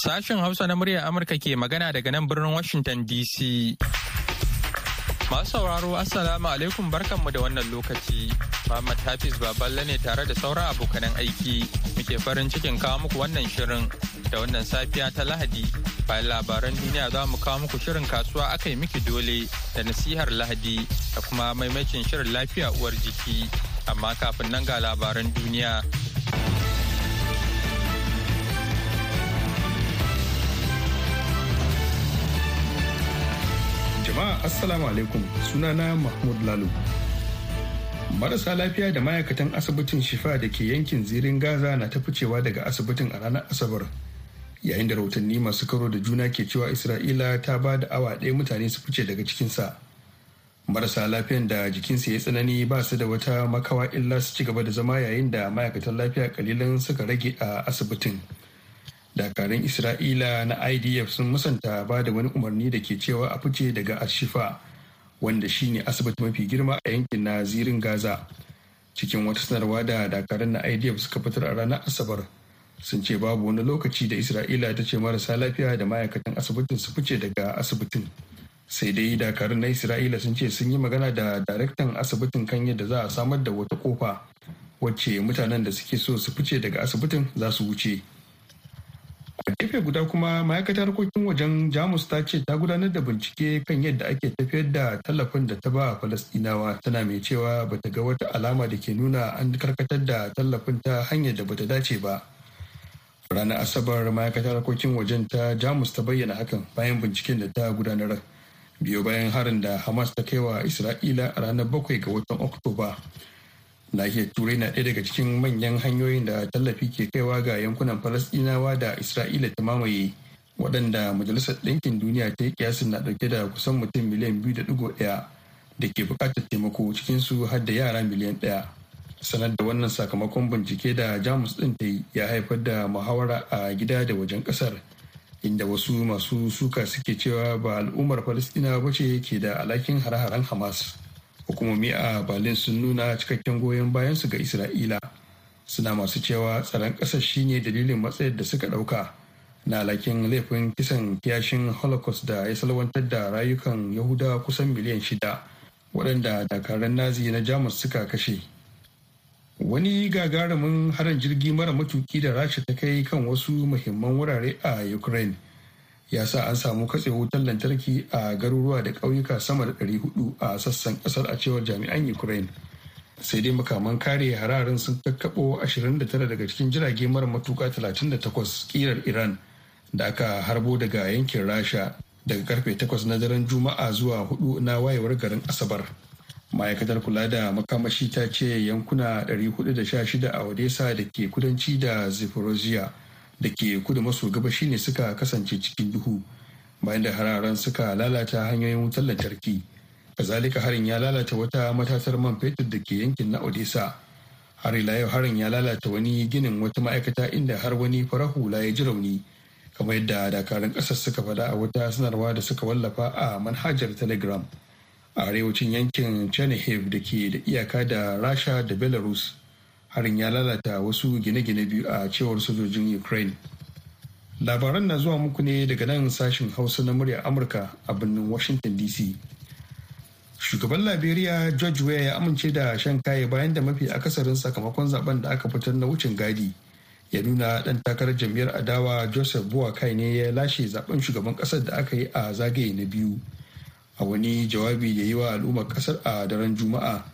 Sashen Hausa na muryar Amurka ke magana daga nan birnin Washington DC. Masu sauraro Assalamu alaikum barkanmu da wannan lokaci. Muhammad Hafiz Baballe ne tare da sauran abokanan aiki. Muke farin cikin kawo muku wannan shirin da wannan safiya ta Lahadi. Bayan labaran duniya za mu kawo muku shirin kasuwa aka yi miki dole da nasihar Lahadi da kuma maimacin shirin lafiya uwar jiki. Amma kafin nan ga labaran duniya. Jama'a Assalamu alaikum sunana Mahmud Lalo. Marasa lafiya da ma'aikatan asibitin Shifa da ke yankin zirin Gaza na ta ficewa daga asibitin a ranar Asabar. Yayin da rahotanni masu karo da juna ke cewa Isra'ila ta ba da awa ɗaya mutane su fice daga cikinsa. Marasa lafiyan da jikinsa ya tsanani ba su da wata makawa illa su ci gaba da zama yayin da ma'aikatan lafiya kalilan suka rage a asibitin. dakarun isra'ila na idf sun musanta ba da wani umarni da ke cewa a fice daga ashifa wanda shine asibiti mafi girma a yankin na zirin gaza cikin wata sanarwa da dakarun na idf suka fitar a ranar asabar sun ce babu wani lokaci da isra'ila ta ce marasa lafiya da ma'aikatan asibitin su fice daga asibitin. Sai dai dakarun na isra'ila sun ce sun yi magana da daraktan asibitin kan yadda za a samar da wata ƙofa wacce mutanen da suke so su fice daga asibitin za su wuce. A gefe guda kuma ma'aikatar harkokin wajen jamus ta ce ta gudanar da bincike kan yadda ake tafiyar da tallafin da ta ba falastinawa tana mai cewa bata ga wata alama da ke nuna an karkatar da tallafin ta hanyar da bata dace ba. Ranar asabar ma'aikatar harkokin wajen ta jamus ta bayyana hakan bayan binciken da ta gudanar. Biyo bayan harin da hamas ta kai wa isra'ila a ranar bakwai ga watan oktoba. Nahiyar turai na ɗaya daga cikin manyan hanyoyin da tallafi ke kaiwa ga yankunan falasɗinawa da isra'ila ta mamaye waɗanda majalisar ɗinkin duniya ta yi kiyasin na ɗauke da kusan mutum miliyan biyu da ɗigo ɗaya da ke buƙatar taimako cikinsu har da yara miliyan ɗaya. Sanar da wannan sakamakon bincike da jamus ɗin ta yi ya haifar da muhawara a gida da wajen ƙasar inda wasu masu suka suke cewa ba al'ummar falasɗinawa ba ce ke da alhakin hare-haren hamas. Hukumomi a berlin sun nuna cikakken goyon bayansu ga isra'ila. Suna masu cewa tsaron ƙasar shine dalilin matsayar da suka ɗauka na alakin laifin kisan kiyashin holocaust da ya salwantar da rayukan yahudawa kusan miliyan shida waɗanda dakarun nazi na jamus suka kashe. Wani gagarumin harin jirgi mara matuki da rasha ta kai kan wasu muhimman wurare a ukraine ya sa an samu katse wutar lantarki a garuruwa da ƙauyuka sama da 400 a sassan ƙasar a cewar jami'an ukraine. Sai dai makaman kare hararin sun kakkaɓo 29 daga cikin jirage mara matuka 38 kirar iran da aka harbo daga yankin rasha daga ƙarfe 8 na daren juma'a zuwa 4 na wayewar garin asabar. Ma'aikatar kula da makamashi ta ce yankuna 416 a odessa da ke kudanci da zaporozhia da ke kudu maso gabashi ne suka kasance cikin duhu bayan da hararen suka lalata hanyoyin wutar lantarki. Kazalika harin ya lalata wata matatar man fetur da ke yankin na odessa. Har ila yau harin ya lalata wani ginin wata ma'aikata inda har wani farar hula ya ji rauni kamar yadda dakarun ƙasar suka faɗa a wata sanarwa da suka wallafa a manhajar telegram. A arewacin yankin chernihiv da ke da iyaka da rasha da belarus. Harin ya lalata wasu gine-gine biyu a cewar sojojin ukraine. Labaran na zuwa muku ne daga nan sashen hausa na murya amurka a birnin washington dc shugaban liberia george weah ya amince da shan kaye bayan da mafi akasarin sakamakon zaɓen da aka fitar na wucin gadi. Ya nuna dan takarar jam'iyyar adawa joseph boakai ne ya lashe zaɓen shugaban ƙasar da aka yi a zagaye na biyu. A wani jawabi da yi wa al'ummar ƙasar a daren juma'a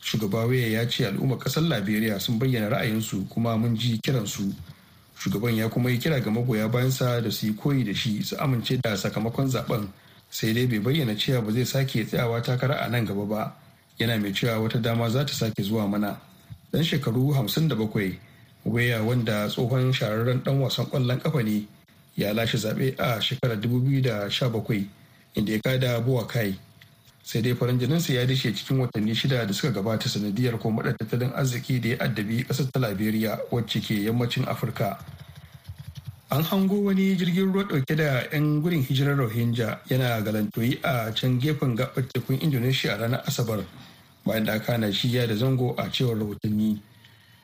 shugaba waya ya ce al'ummar ƙasar liberia sun bayyana ra'ayinsu kuma mun ji kiransu. Shugaban ya kuma yi kira ga magoya bayansa da su yi koyi da shi su amince da sakamakon zaɓen. Sai dai bai bayyana cewa ba zai sake tsayawa takara a nan gaba ba. Yana mai cewa wata dama za ta sake zuwa mana. Dan shekaru 57 waya wanda tsohon shahararren dan wasan ƙwallon kafa ne ya lashe zaɓe a shekarar 2017 inda ya kada buwa kai sai dai farin jininsa ya dishe cikin watanni shida da suka gabata sanadiyar komadar tattalin arziki da ya addabi ƙasar ta liberia wacce ke yammacin afirka. An hango wani jirgin ruwa ɗauke da 'yan gudun hijirar rohingya yana galantoyi a can gefen gabar tekun indonesia ranar asabar bayan da aka na shiya da zango a cewar rahotanni.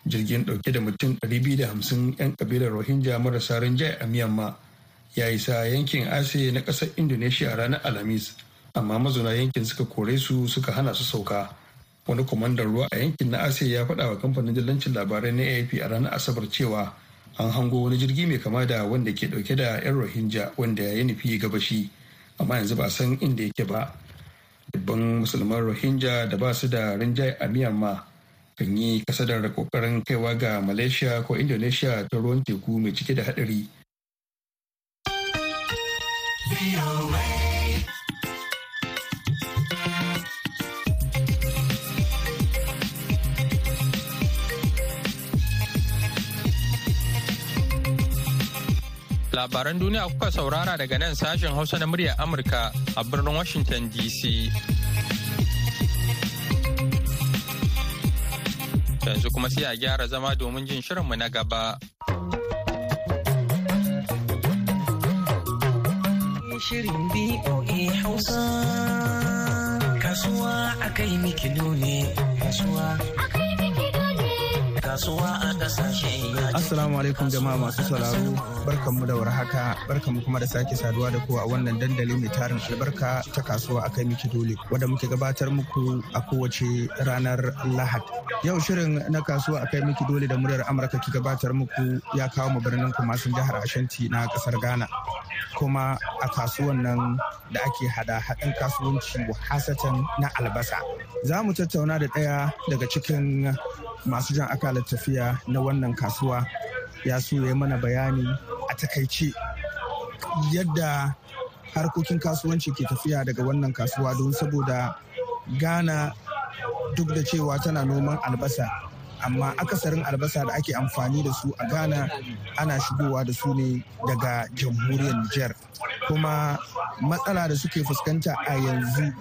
Jirgin ɗauke da mutum 250 'yan kabilar rohingya marasa rinjaye a myanmar ya isa yankin ase na ƙasar indonesia a ranar alhamis amma mazauna yankin suka kore su suka hana su sauka. Wani kwamandan ruwa a yankin na ase ya faɗa wa kamfanin dillancin labarai na afp a ranar asabar cewa an hango wani jirgi mai kama da wanda ke ɗauke da 'yan rohingya wanda ya nufi gabashi amma yanzu ba san inda yake ba. Dubban musulman rohingya da ba su da rinjaye a myanmar kan yi kasadar ƙoƙarin kaiwa ga malaysia ko indonesia ta ruwan teku mai cike da hadari Labaran duniya kuka saurara daga nan sashen Hausa na muryar Amurka a birnin Washington DC. Yanzu kuma sai a gyara zama domin jin shirinmu na gaba. Shirin BOA Hausa. Kasuwa akai miki ne Kasuwa kasuwa a ƙasashe Assalamu alaikum jama'a masu sauraro. barkanmu da warhaka. Barkanmu kuma da sake saduwa da ku a wannan dandali mai tarin albarka ta kasuwa a kai miki dole wadda muke gabatar muku a kowace ranar lahad. Yau shirin na kasuwa a kai miki dole da muryar amurka ki gabatar muku ya kawo mu birnin kumasin jihar ashanti na ƙasar ghana. Kuma a kasuwan nan da ake hada haɗin kasuwanci hasatan na albasa. Za mu tattauna da ɗaya daga cikin masu jan akalar tafiya na wannan kasuwa. Ya so ya mana bayani a taƙaice yadda harkokin kasuwanci ke tafiya daga wannan kasuwa don saboda ghana duk da cewa tana noman albasa. Amma akasarin albasa da ake amfani da su a ghana ana shigowa da su ne daga jamhuriyar niger. Kuma matsala da suke fuskanta a yanzu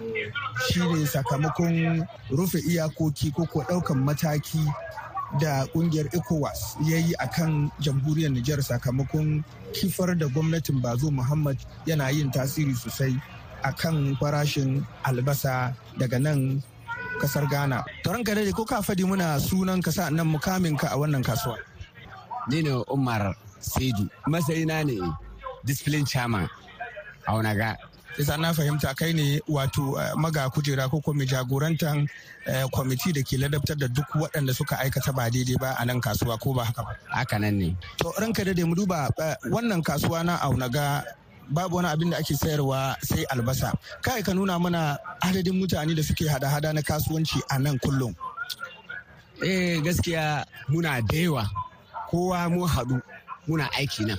shine sakamakon rufe iyakoki ko ko ɗaukan mataki da ƙungiyar ecowas ya yi a kan jamhuriyar niger sakamakon kifar da gwamnatin bazo muhammad yana yin tasiri sosai a kan farashin albasa daga nan ƙasar ghana. Taron ka ko ka faɗi muna sunan ka nan mukamin ka a wannan kasuwa? Ni ne umar saidu masayina ne discipline chairman a wanaga Isa na fahimta kai ne wato maga kujera ko kuma jagorantar kwamiti da ke ladabtar da duk waɗanda suka aikata ba daidai ba a nan kasuwa ko ba haka ba. haka nan ne. To ranka da mu duba wannan kasuwa na aunaga babu wani abin da ake sayarwa sai albasa. Kai ka nuna mana adadin mutane da suke hada-hada na kasuwanci a nan kullum. eh gaskiya muna da yawa. Kowa mu haɗu muna aiki nan.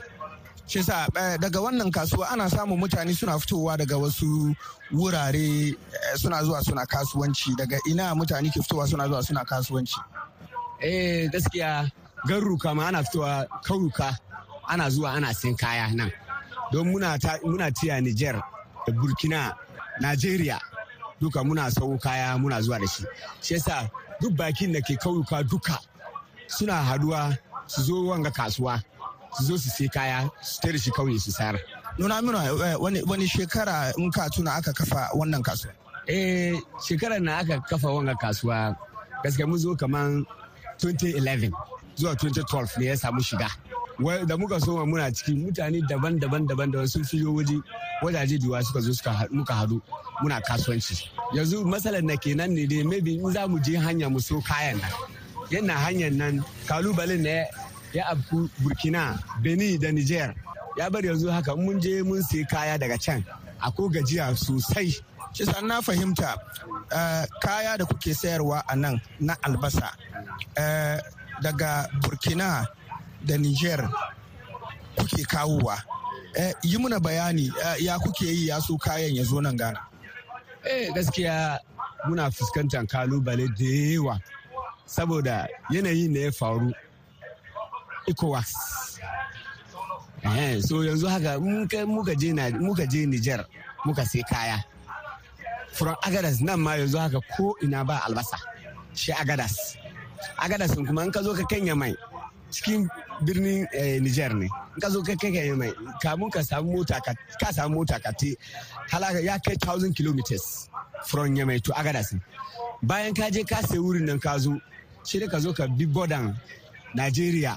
Shi sa daga wannan kasuwa ana samun mutane suna fitowa daga wasu wurare suna zuwa suna kasuwanci. Daga ina mutane ke fitowa suna zuwa suna kasuwanci? Eh gaskiya garuruka ma ana fitowa kauyuka ana zuwa ana sin kaya nan. Don muna muna tiya Niger da Burkina Nigeria duka muna sau kaya muna zuwa da shi shi yasa duk bakin da ke kauyuka duka suna haɗuwa su zo wanga kasuwa su zo su sai kaya su tare shi kauye su sayar. Nuna mina wani shekara in ka tuna aka kafa wannan kasuwa? Eh shekarar na aka kafa wannan kasuwa gaskiya mun zo kaman 2011 zuwa 2012 ne ya samu shiga. Da muka soma muna cikin mutane daban-daban daban sun fiyo waje wajaje duwa suka zo suka muka hadu muna kasuwanci. Yanzu matsalar na kenan ne dai maybe in za mu je hanya mu so kayan nan. Yana hanyar nan kalubalen ne ya afku burkina benin da niger. Ya bari yanzu haka mun je mun sai kaya daga can ako gajiya sosai. Shi na fahimta kaya da kuke sayarwa a nan na albasa daga burkina da niger kuke kawowa yi muna bayani ya kuke yi ya so kayan ya zo nan gana eh gaskiya muna fuskantar ƙalubale da yawa saboda yanayin da ya faru ECOWAS. Eh, so yanzu haka muka je Niger muka sai kaya. From Agadas nan ma yanzu haka ko ina ba albasa. Shi Agadas. Agadas kuma in ka zo ka kanya mai cikin birnin Niger ne. in ka zo kai kai kai mai kamun ka samu mota ka ka samu mota ka te halaka ya kai 1000 kilometers from yamai to agadas bayan ka je ka sai wurin nan ka zo shi ka zo ka bi bodan Najeriya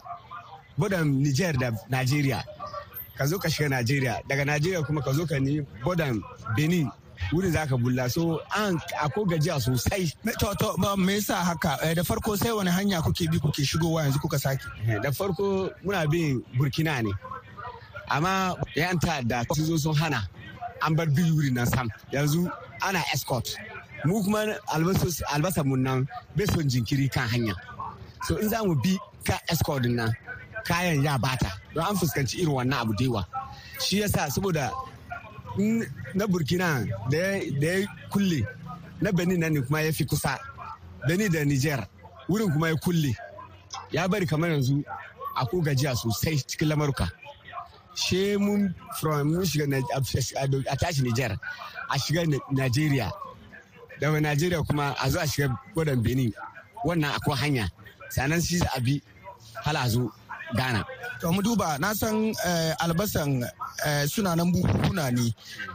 bodan Niger da Najeriya ka zo ka shiga Najeriya daga Najeriya kuma ka zo ka ni bodan Benin. Wurin za ka bulla. So an ako gajiya sosai. To, to, ba me yasa haka? Eh, da farko sai wani hanya kuke bi kuke shigowa yanzu kuka sake. da farko muna bin burkina ne. Amma yan ta'adda sun zo sun hana. An bar biyu wurin nan sam. Yanzu ana escort. Mu kuma albasa mun nan bai son jinkiri kan hanya. So in za mu bi ka escort nan kayan ya bata. Don an fuskanci irin wannan abu da yawa. Shi yasa saboda na burkina da ya- kulle na benin nan kuma ya fi kusa. Benin da niger wurin kuma ya kulle. Ya bari kamar yanzu akwai gajiya sosai cikin lamaruka she mun shiga a a tashi Niger a shiga Ni- Nigeria. Daga Nigeria kuma a zo a shiga gwadon Benin. Wannan akwai hanya. Sannan shi za a bi hala zo Ghana. To mu duba na san eh, albasan eh, suna nan buhuna ne.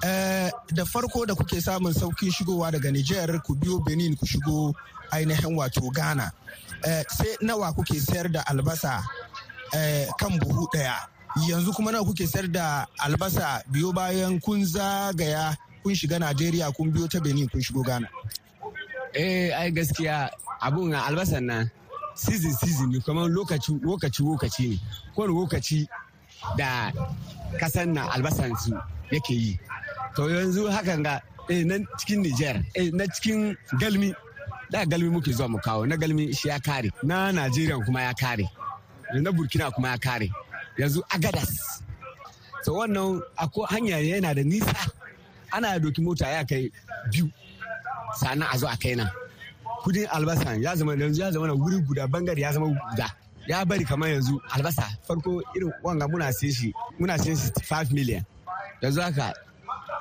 Eh, da farko da kuke samun saukin shigowa daga Niger ku biyo Benin ku shigo ainihin wato Ghana. Sai nawa kuke sayar da albasa kan buhu ɗaya. Yanzu kuma nawa kuke sayar da albasa biyo bayan kun zagaya kun shiga Najeriya kun biyo ta Benin kun shigo Ghana. eh ai gaskiya abun albasan nan season season ne kamar lokaci lokaci lokaci ne. Kowane lokaci da kasan na albasan su yake yi. To yanzu hakan ga eh, na cikin Niger eh, na cikin galmi da galmi muke zuwa mu kawo na galmi shi ya kare na Najeriya kuma ya kare na Burkina kuma ya kare. Yanzu Agadas so wannan akwai hanya yana da nisa. Ana doki mota ya kai biyu sannan a zo a kai nan. Kuɗin albasa ya zama yanzu ya zama wuri guda ɓangare ya zama guda. Ya bari kamar yanzu albasa farko irin wanga muna siye shi muna siye shi 5 million. Yanzu haka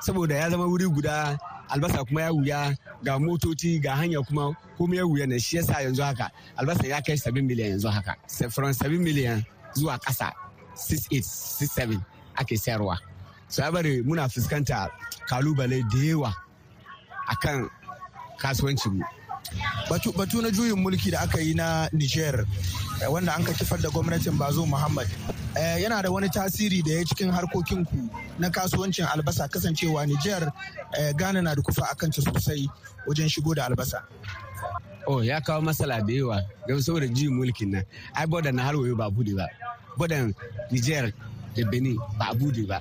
saboda ya zama wuri guda albasa kuma ya wuya ga motoci ga hanya kuma komai ya wuya ne. Shi yasa yanzu haka albasa ya kai 7 million yanzu haka. From 7 million zuwa kasa 68 67 ake sayarwa. So ya bari muna fuskanta ƙalubale da yawa akan kasuwancinmu batu, batu na juyin mulki da aka yi na Niger wanda an ka kifar da gwamnatin Bazo Muhammad eh, yana da wani tasiri da ya cikin harkokinku na kasuwancin albasa. Kasancewa Niger eh, Ghana na da kufa a kanta sosai wajen shigo da albasa. oh ya kawo matsala da yawa. Don saboda juyin mulkin nan ai bodan na har wayo ba buɗe ba. Bodan niger da benin ba buɗe ba.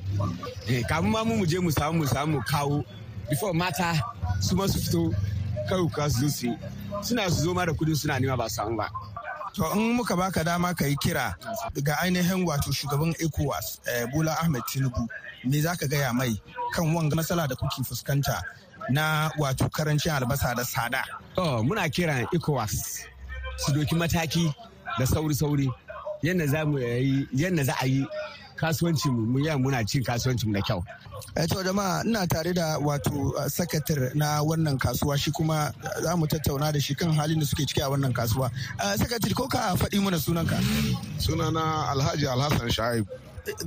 Eh, kamun ma mu je mu samu mu samu mu kawo. Before mata su ma su fito kawai ka su suna su zo ma da kuɗin suna nema ba su samu ba To in muka baka dama ka yi kira ga ainihin wato shugaban ECOWAS eh, Bola Ahmed Tinubu me za ka gaya mai kan wanga matsala da kuke fuskanta na wato ƙarancin albasa da tsada. oh muna kiran ecowas su doki mataki da sauri-sauri yadda za a yi kasuwancin mu yi muna cin kasuwancin mu da kyau Eh, to jama'a ina tare da wato uh, sakatar na wannan kasuwa shi kuma uh, za mu tattauna da shi kan halin da suke ciki a wannan kasuwa. Uh, sakatar ko ka faɗi mana sunanka? sunana alhaji alhassan sha'ib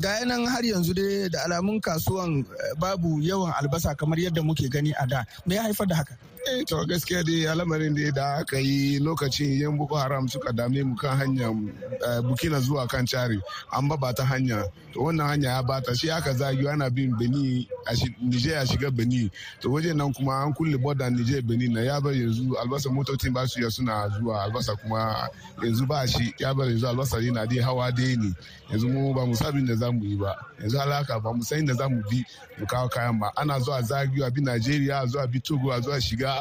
Ga yanan har yanzu dai da alamun kasuwan babu yawan albasa kamar yadda muke gani a da. Me ya haifar da haka? Eh to gaskiya dai al'amarin dai da aka yi lokacin yan boko haram suka dame mu kan hanyar eh, bukina zuwa kan cari an ba ta hanya. To wannan hanya ya bata shi aka zagi ana bin beni a shi- niger ya shiga beni to wajen nan kuma an kulle border niger beni na ya bar yanzu albasa motocin ba su iya suna zuwa albasa kuma yanzu ba shi ya bar yanzu albasa yana dai hawa dai ne. Yanzu mu ba mu sabin da za mu yi ba. Yanzu alaka ba mu san da za mu bi mu kawo kayan ba. Ana zuwa zagiyo a bi najeriya a zuwa bi togo zuwa shiga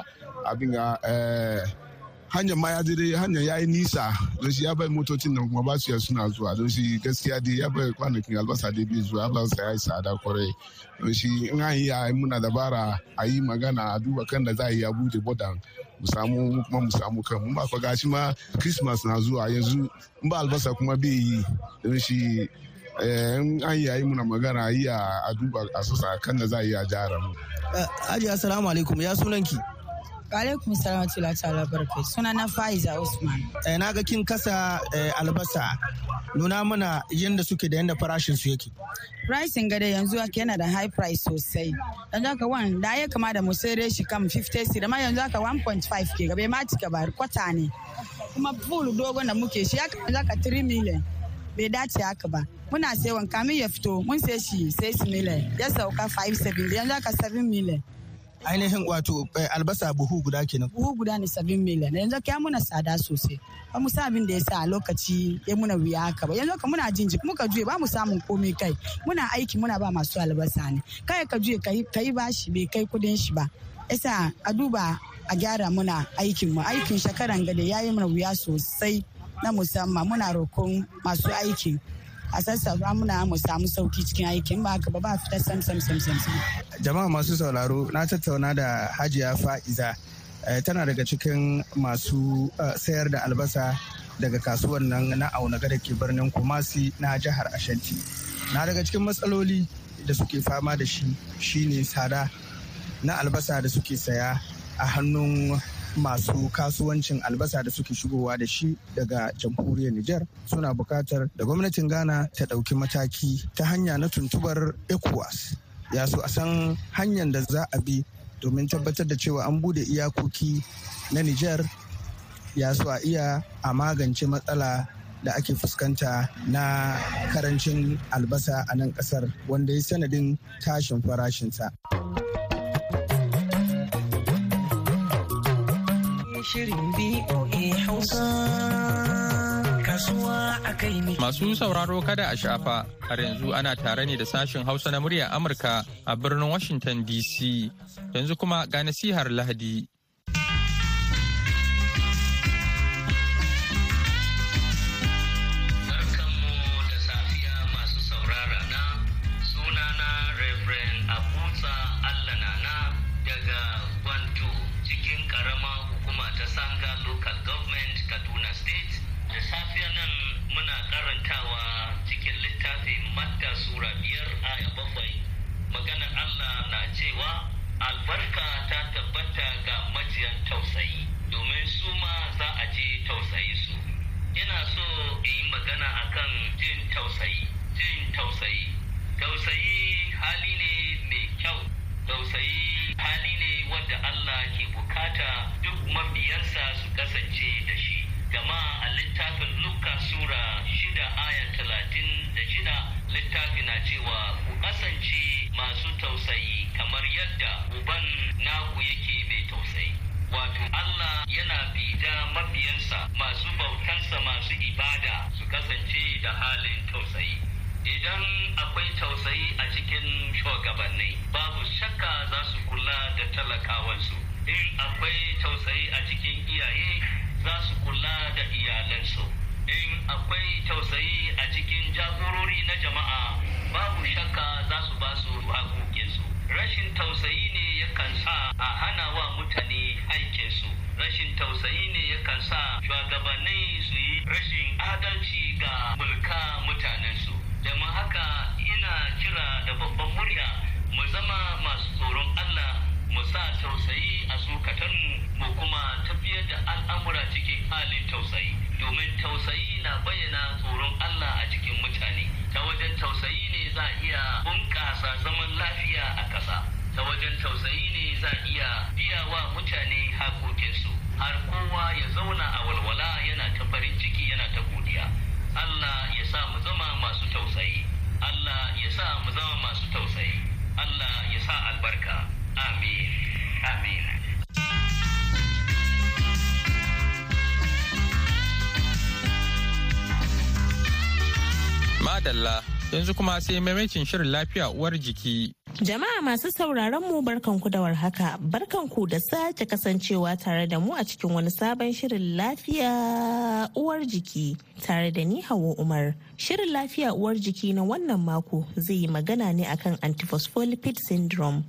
abin ga eh, hanyar ma ya dai hanyar ya yi nisa don shi ya bai motocin nan kuma ba su suna zuwa. Don shi gaskiya dai ya bai kwanakin albasa dai bai zuwa. Albasa ya yi tsada ƙwarai. Don shi in an yi muna dabara a yi magana a duba kan da za a yi a buɗe bodan mu samu mu kuma mu samu kan. Mu ba kwa gashi ma christmas na zuwa. Yanzu in ba albasa kuma bai yi. Don shi eh, in an yi a yi muna magana a yi a duba a sassa kan da za a yi a jara mu. Uh, Haji assalamu alaikum. Ya sunanki? Alaikum salam wa ta'ala barkai. Suna na Faiza Usman. Eh, na ga kin kasa eh, albasa nuna mana yadda suke da yadda farashin su yake. Pricing gada yanzu ake yana da high price sosai. Yanzu haka wan da ya kama da mu sai shi kam 50 cedi amma yanzu haka 1.5 ke gabe ma cika ba kwata ne. Kuma full dogon da muke shi ya kama zaka 3 million. Bai dace haka ba. Muna sayawan kamin ya fito mun sai shi 6 million ya sauka 5 7 yanzu haka 7 million. Ainihin wato eh, albasa buhu guda kenan. buhu guda ne 7 million. Yanzu ka muna tsada sosai. Ba mu sa abin da ya sa a lokaci ya muna wuya haka ba. Yanzu ka muna jin jiki muka juye ba mu samun komai kai. Muna aiki muna ba masu albasa ne. Kai ka juye ka yi bashi bai kai kuɗin shi ba. Yasa a duba a gyara muna aikin mu. Aikin shekaran gada ya yi mana wuya sosai na musamman. Muna rokon masu aikin. A sassafa muna mu samu sauƙi cikin aikin. Ba haka ba ba fita sam sam sam sam Jama'a masu sauraro na tattauna da Hajiya Fa'iza. Eh, tana daga cikin masu eh, sayar da albasa daga kasuwan nan na aunaga da ke birnin Kumasi na jihar Ashanti. Na daga cikin matsaloli da suke fama da shi shine tsada na albasa da suke saya a hannun masu kasuwancin albasa da suke shigowa da shi daga jamhuriyar Nijar suna buƙatar da gwamnatin Ghana ta ɗauki mataki ta hanya na tuntubar ECOWAS. Ya so a san hanyar da za a bi domin tabbatar da cewa an buɗe iyakoki na Nijar ya so a iya a magance matsala da ake fuskanta na ƙarancin albasa a nan ƙasar wanda ya sanadin tashin farashinsa. Shirin BOA Hausa kasuwa a kai Masu sauraro kada a shafa har yanzu ana tare ne da sashen Hausa na muryar Amurka a birnin Washington DC. Yanzu kuma ga nasihar Lahadi. Bautansa masu ibada su kasance da halin tausayi. Idan akwai tausayi a cikin shugabanni babu shakka za su kula da talakawansu. In akwai tausayi a cikin iyaye za su kula da iyalansu. In akwai tausayi a cikin jagorori na jama'a babu shakka za su ba su rashin tausayi ne yakan sa a hana wa mutane aikinsu. Rashin tausayi ne yakan sa shugabanni su yi rashin adalci ga mulka mutanensu. Domin haka ina kira da babban murya mu zama masu tsoron Allah mu sa tausayi a zukatanmu mu kuma tafiyar da al'amura cikin halin tausayi. Domin tausayi na bayyana tsoron Allah a cikin mutane. Ta wajen tausayi ne za a iya bunƙasa zaman lafiya a ƙasa. Ta wajen tausayi ne za a iya biya wa mutane hakokinsu. Har kowa ya zauna a walwala yana ta farin ciki yana ta godiya. Allah ya sa mu zama masu tausayi. Allah ya sa mu zama masu tausayi. Allah ya sa albarka. Amin. Amin. Madalla yanzu kuma sai maimacin shirin lafiya uwar jiki. Jama'a masu sauraron mu barkanku da warhaka, barkanku da sake kasancewa tare da mu a cikin wani sabon shirin lafiya uwar jiki tare da ni Hauwa Umar. Shirin lafiya uwar jiki na wannan mako zai yi magana ne akan antiphospholipid syndrome.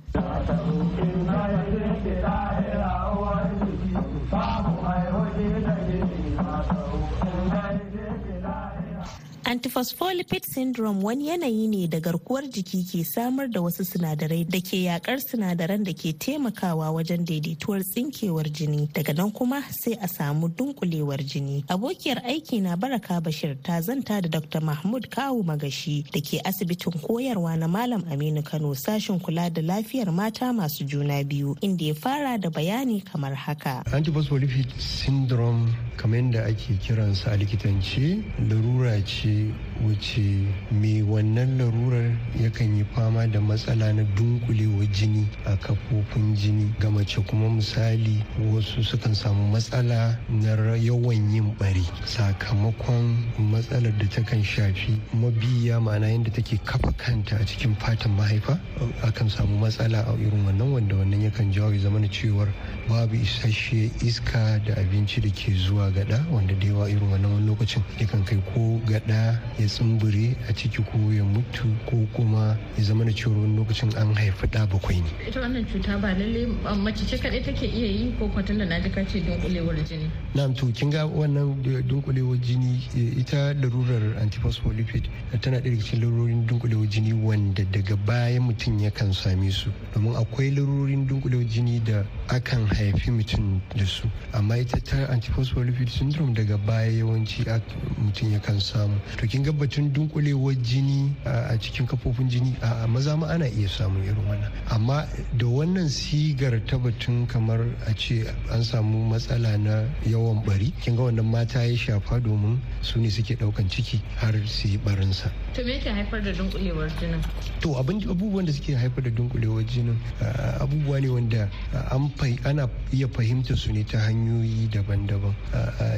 Antiphospholipid syndrome wani yanayi ne da garkuwar jiki ke samar da wasu sinadarai da ke yakar sinadaran da ke taimakawa wajen daidaituwar tsinkewar jini daga nan kuma sai a samu dunkulewar jini. Abokiyar aiki na Baraka Bashir ta zanta da Dr. Mahmud Kawu Magashi da ke asibitin koyarwa na Malam Aminu Kano sashen kula da lafiyar mata masu juna biyu inda ya fara da bayani kamar haka. Antiphospholipid syndrome kamar yadda ake kiransa a likitance larura ce You. Wuce mai wannan larurar yakan yi fama da matsala na dunkulewar jini a kafofin jini ga mace kuma misali wasu sukan samu matsala na yawan yin bari sakamakon matsalar da takan shafi mabiya ma'ana yadda take kafa kanta a cikin fatan mahaifa akan samu matsala a irin wannan wanda wannan yakan jawo ya zama cewar babu isasshe iska da abinci da ke zuwa gada wanda da yawa irin wannan lokacin yakan kai ko gada ya tsumbure a ciki ko ya mutu ko kuma ya zama da cewa wani lokacin an haifi ɗa bakwai ne. ita wannan cuta ba lalle mace ce kaɗai take iya yi ko kwatan da na ji kace dunkulewar jini. na'am to kin ga wannan dunkulewar jini ita larurar antiphospholipid tana ɗaya cikin larurorin dunkulewar jini wanda daga baya mutum yakan same su domin akwai larurorin dunkulewar jini da akan haifi mutum da su amma ita ta antiphospholipid syndrome daga baya yawanci mutum yakan samu to kin ga batun dunkulewar jini a cikin kafofin jini a maza ma ana iya samun irin wannan. Amma da wannan sigar ta batun kamar a ce an samu matsala na yawan bari kin ga wannan mata ya shafa domin su ne suke ɗaukan ciki har su yi barinsa. To me yake haifar da dunkulewar jinin? To abubuwan da suke haifar da dunkulewar jinin abubuwa ne wanda ana iya fahimta su ne ta hanyoyi daban-daban.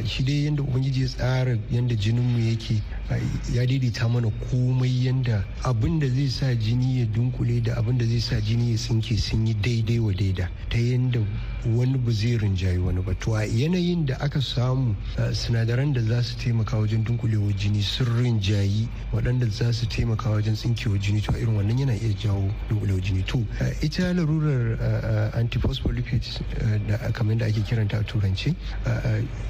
Shi dai yadda ubangiji ya tsara yadda jininmu yake ya daidaita mana komai yadda abin da zai sa jini ya dunkule da abin da zai sa jini ya tsinke sun yi daidai wa daida ta yadda wani ba zai rinjayi wani ba. To a yanayin da aka samu sinadaran da za su taimaka wajen dunkulewa jini sun rinjayi waɗanda za su taimaka wajen tsinkewa jini to irin wannan yana iya jawo dunkulewa jini. To ita larurar antiphospholipid da kamar da ake kiranta a turanci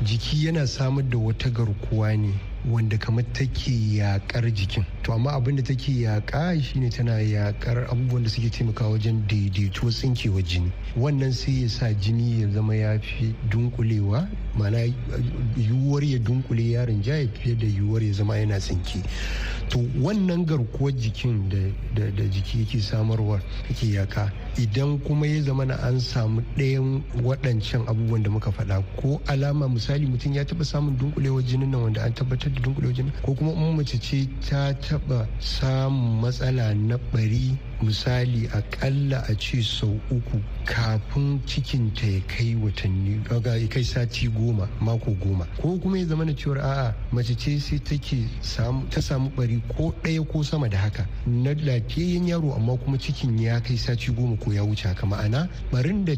jiki yana samar da wata garkuwa ne wanda kamar take yakar jikin. To amma abin da take yaka shine tana yakar abubuwan da suke taimakawa wajen daidaito tsinkewar jini. Wannan sai ya sa jini ya zama ya fi dunkulewa mana yiwuwar ya dunkule yaron jaya fiye da yiwuwar ya zama yana tsinke. To wannan garkuwar jikin da jiki yake samarwa yake yaka idan kuma ya zama na an samu ɗayan waɗancan abubuwan da muka faɗa ko alama misali mutum ya taɓa samun dunkulewar jinin nan wanda an tabbatar da dunkulewar jinin ko kuma in mace ce ta taɓa samun matsala na ɓari misali akalla a ce sau uku kafin cikinta ya kai watanni ya kai sati goma mako goma. Ko kuma ya zama na cewar a'a mace ce sai take ta samu bari ko ɗaya ko sama da haka. Na lafiyayyen yaro amma kuma cikin ya kai sati goma ko ya wuce haka. Ma'ana barin da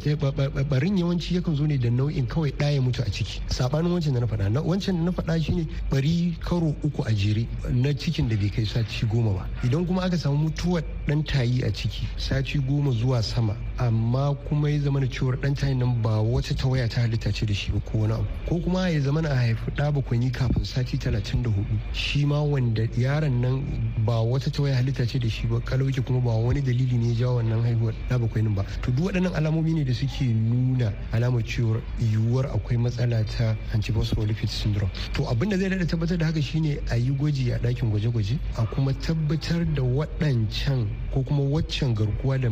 barin yawanci yakan zo ne da nau'in kawai ɗaya mutu a ciki. Sabanin wancan da na faɗa. Wancan da na faɗa shine bari karo uku a jere na cikin da bai kai sati goma ba. Idan kuma aka samu mutuwar ɗan tayi a ciki sati goma zuwa sama amma kuma ya zama cewar ɗan tayin nan ba wata tawaya ta halitta ce da shi ba ko wani abu. Ko kuma ya zama a haifi ɗa bakwai kafin sati talatin da huɗu shi ma wanda yaron nan ba wata tawaya halitta ce da shi ba kalauki kuma ba wani dalili ne ya jawo wannan haihuwar. Bakwai ba. To duk waɗannan alamomi ne da suke nuna alamar cewar yiwuwar akwai matsala ta antiphospholipid syndrome. To abin da zai daɗa tabbatar da haka shine a yi gwaji a ɗakin gwaje-gwaje a kuma tabbatar da waɗancan ko kuma waccan garkuwa da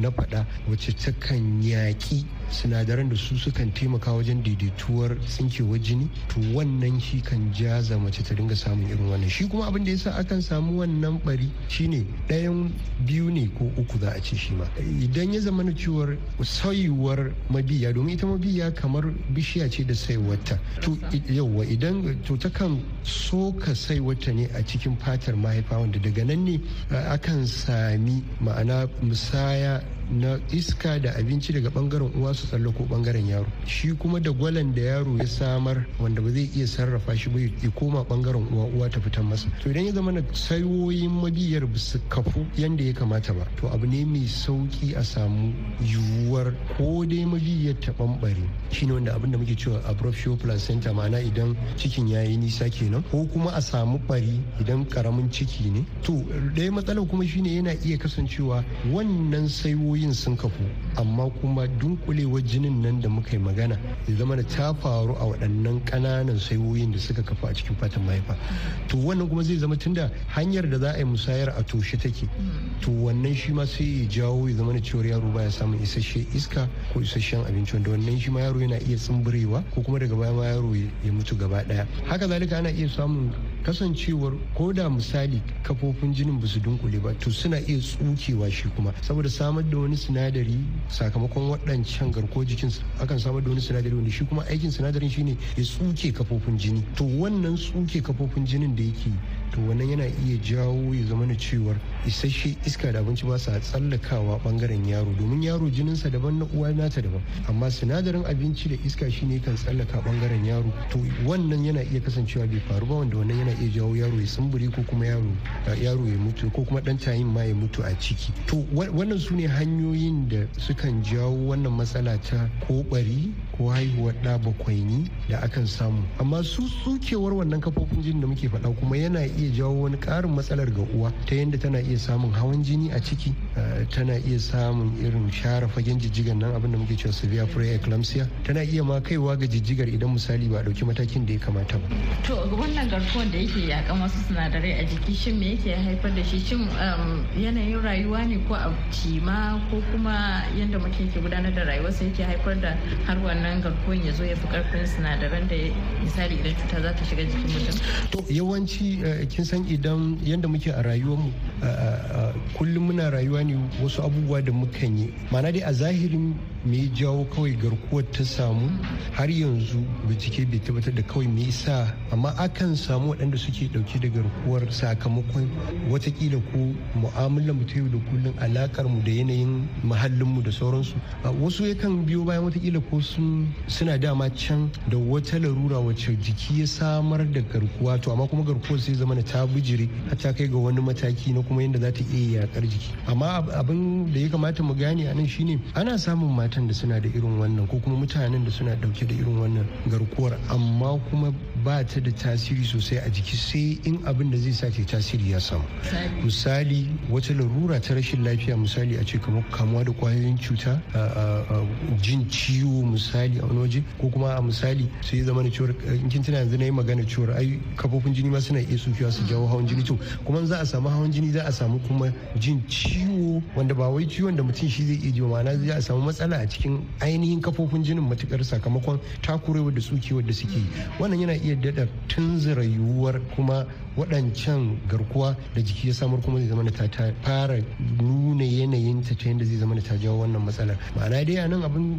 na faɗa wacce takan yaƙi sinadaran da su sukan taimaka wajen daidaituwar tsinkewar jini to wannan shi kan jaza mace ta dinga samun irin wannan. Shi kuma abin da yasa akan samu wannan bari shine ɗayan biyu ne ko uku za a ce shi ma. Idan ya zama na cewar sayuwar mabiya domin ita mabiya kamar bishiya ce da saiwarta. To yauwa idan to takan soka saiwarta ne a cikin fatar mahaifa wanda daga nan ne akan sami ma'ana musaya na iska da abinci daga ɓangaren uwa su tsallako ɓangaren yaro. Shi kuma da gwalan da yaro ya samar wanda ba zai iya sarrafa shi ba ya koma ɓangaren uwa uwa ta fitan masa. To idan ya zama na sayoyin mabiyar ba su kafu yanda ya kamata ba to abu ne mai sauƙi a samu yiwuwar ko dai mabiyyar ta bambare shine wanda abin da muke cewa abruptio placenta ma'ana idan cikin ya yi nisa kenan ko kuma a samu bari idan ƙaramin ciki ne. To ɗaya matsalar kuma shine yana iya kasancewa wannan saiwoyin sun kafu amma kuma dunkulewar jinin nan da muka yi magana ya zama da ta faru a waɗannan ƙananan saiwoyin da suka kafu a cikin fatan mahaifa. To wannan kuma zai zama tunda hanyar da za a yi musayar a toshe take. To wannan shi ma sai ya jawo ya zama da cewar yaro baya samun isasshe iska ko isasshen abinci wanda wannan shi ma yaro yana iya tsumburewa ko kuma daga baya ma yaro ya mutu gaba ɗaya haka zalika ana iya samun kasancewar ko da misali kafofin jinin ba su dunkule ba to suna iya tsukewa shi kuma. Saboda samar da wani sinadari sakamakon waɗancan garko jikin akan samar da wani sinadari wanda shi kuma aikin sinadarin shine ya tsuke kafofin jini. To wannan tsuke kafofin jinin da yake to wannan yana iya jawo ya zama na cewar isasshe iska da abinci ba sa tsallakawa ɓangaren yaro. Domin yaro jininsa daban na uwa nata daban. Amma sinadarin abinci da iska shine kan tsallaka ɓangaren yaro. To wannan yana iya kasancewa bai faru ba wanda wannan yana iya jawo yaro ya sumburi ko kuma yaro yaro ya mutu ko kuma dan tayin ma ya mutu a ciki. To wannan su ne hanyoyin da sukan jawo wannan matsala ta ko bari ko haihuwar ɗa bakwaini da akan samu. Amma su tsukewar wannan kafofin jini da muke faɗa kuma yana iya jawo wani ƙarin matsalar ga uwa ta yadda tana iya samun hawan jini a ciki tana iya samun irin share fagen jijjigan nan abin da muke cewa severe preeclampsia. Tana iya ma kaiwa ga jijjigar idan misali ba a ɗauki matakin da ya kamata ba. to wannan garkuwar da yake yakan wasu sinadarai a jiki shin me yake haifar da shi? Shin yanayin rayuwa ne ko a cima ko kuma yadda mutum ke gudanar da rayuwarsa yake haifar da har wannan garkuwar ya zo ya fi ƙarfin sinadaran da misali idan cuta za ta shiga jikin mutum. to yawanci kin san idan yadda muke a rayuwarmu kullum muna rayuwa ne wasu abubuwa da mukan yi. Ma'ana dai a zahirin me jawo kawai garkuwar ta samu? Har yanzu bincike bai tabbatar da kawai me yasa amma akan samu waɗanda suke ɗauke da garkuwar sakamakon wataƙila ko mu'amalar mu ta yau da kullum alakar mu da yanayin muhallin mu da sauransu. Wasu yakan biyo bayan wataƙila ko sun suna dama can da wata larura wacce jiki ya samar da garkuwa. To amma kuma garkuwar sai zama ta bijire har ta kai ga wani mataki na kuma yadda za ta iya yakar jiki. Amma abin da ya kamata mu gane a nan shine ana samun matan da suna da irin wannan ko kuma mutanen da suna ɗauke da irin wannan garkuwar amma kuma ba ta da tasiri sosai a jiki sai in abin da zai sake tasiri ya samu. Misali wata larura ta rashin lafiya misali a ce kamar kamuwa da ƙwayoyin cuta jin ciwo misali a wani ko kuma a misali sai ya zama da cewar in kin tuna yanzu na yi magana cewar ai kafofin jini ma suna iya sukewa su jawo hawan jini. To kuma za a samu hawan jini za a samu kuma jin ciwo wanda ba wai ciwon da mutum shi zai iya ji ma'ana za a samu matsala a cikin ainihin kafofin jinin matuƙar sakamakon takurewar da tsukewar da suke wannan yana iya daɗa tunzura yiwuwar kuma waɗancan garkuwa da jiki ya samar kuma zai zama ta fara nuna yanayin ta ta yadda zai zama ta jawo wannan matsalar. Ma'ana dai a nan abin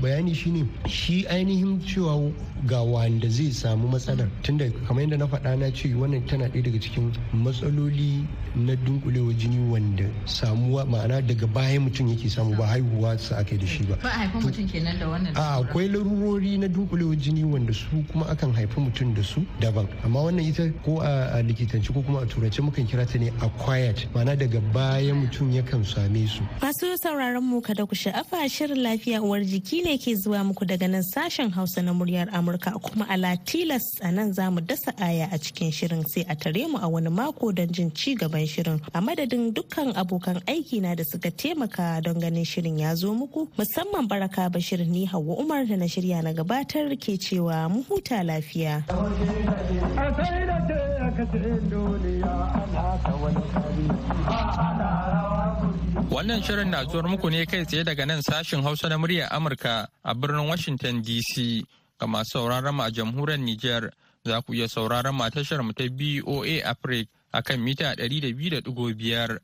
bayani shine shi ainihin cewa ga wanda zai samu matsalar. Tunda kamar yadda na faɗa na ce wannan tana ɗaya daga cikin matsaloli na dunkulewa jini wanda samuwa ma'ana daga baya mutum yake samu ba haihuwa sa aka da shi ba. Ba mutum kenan da wannan a akwai larurori na dunkulewa jini wanda su kuma akan haifi mutum da su daban. Amma wannan ita ko a likitanci ko kuma a turanci mukan kira ta ne acquired ma'ana daga baya mutum yakan same su. Masu sauraron mu kada ku sha'afa shirin lafiya uwar jiki ne ke zuwa muku daga nan sashen hausa na muryar amurka kuma a latilas a nan za mu dasa aya a cikin shirin sai a tare mu a wani mako don jin ci gaban shirin. A madadin dukkan abokan aiki na da suka taimaka don ganin shirin ya zo muku musamman baraka bashir ni hawa umar da na shirya na gabatar ke cewa mu huta lafiya. Wannan shirin na zuwar muku ne kai tsaye daga nan sashin Hausa na muryar Amurka a birnin Washington DC. Ga masu sauraron a jamhuriyar Nijar za ku iya sauraron mu a tashar mu ta BOA Africa a kan mita 200.5.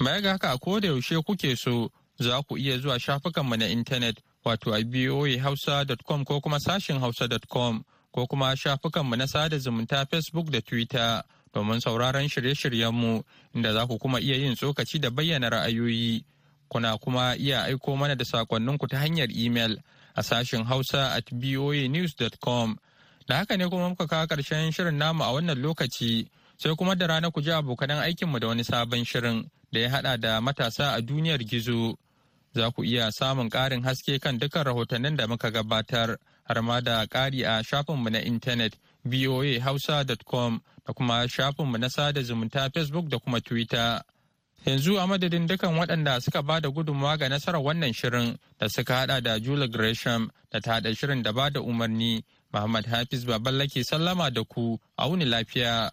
Baya haka ko da yaushe kuke so za ku iya zuwa shafukanmu na intanet wato a boahausa.com ko kuma sashin hausa.com ko kuma shafukanmu na sada zumunta Facebook da Twitter. domin sauraron shirye-shiryenmu inda za ku kuma iya yin tsokaci da bayyana ra'ayoyi. Kuna kuma iya aiko mana da sakonninku ta hanyar imel a sashen Hausa at voanews.com. Da haka ne kuma muka kawo ƙarshen shirin namu a wannan lokaci sai kuma da rana ku ji abokanan aikinmu da wani sabon shirin da ya haɗa da matasa a duniyar gizo. za ku iya samun ƙarin haske kan dukkan rahotannin da muka gabatar har ma da ƙari a shafinmu na intanet voahausa.com da kuma shafinmu na sada zumunta facebook da kuma twitter. Yanzu a madadin dukan waɗanda suka ba da gudunmawa ga nasarar wannan shirin da suka hada da Julie Gresham da ta haɗa shirin da ba da umarni, Muhammad Hafiz Baballake sallama da ku, a wuni lafiya.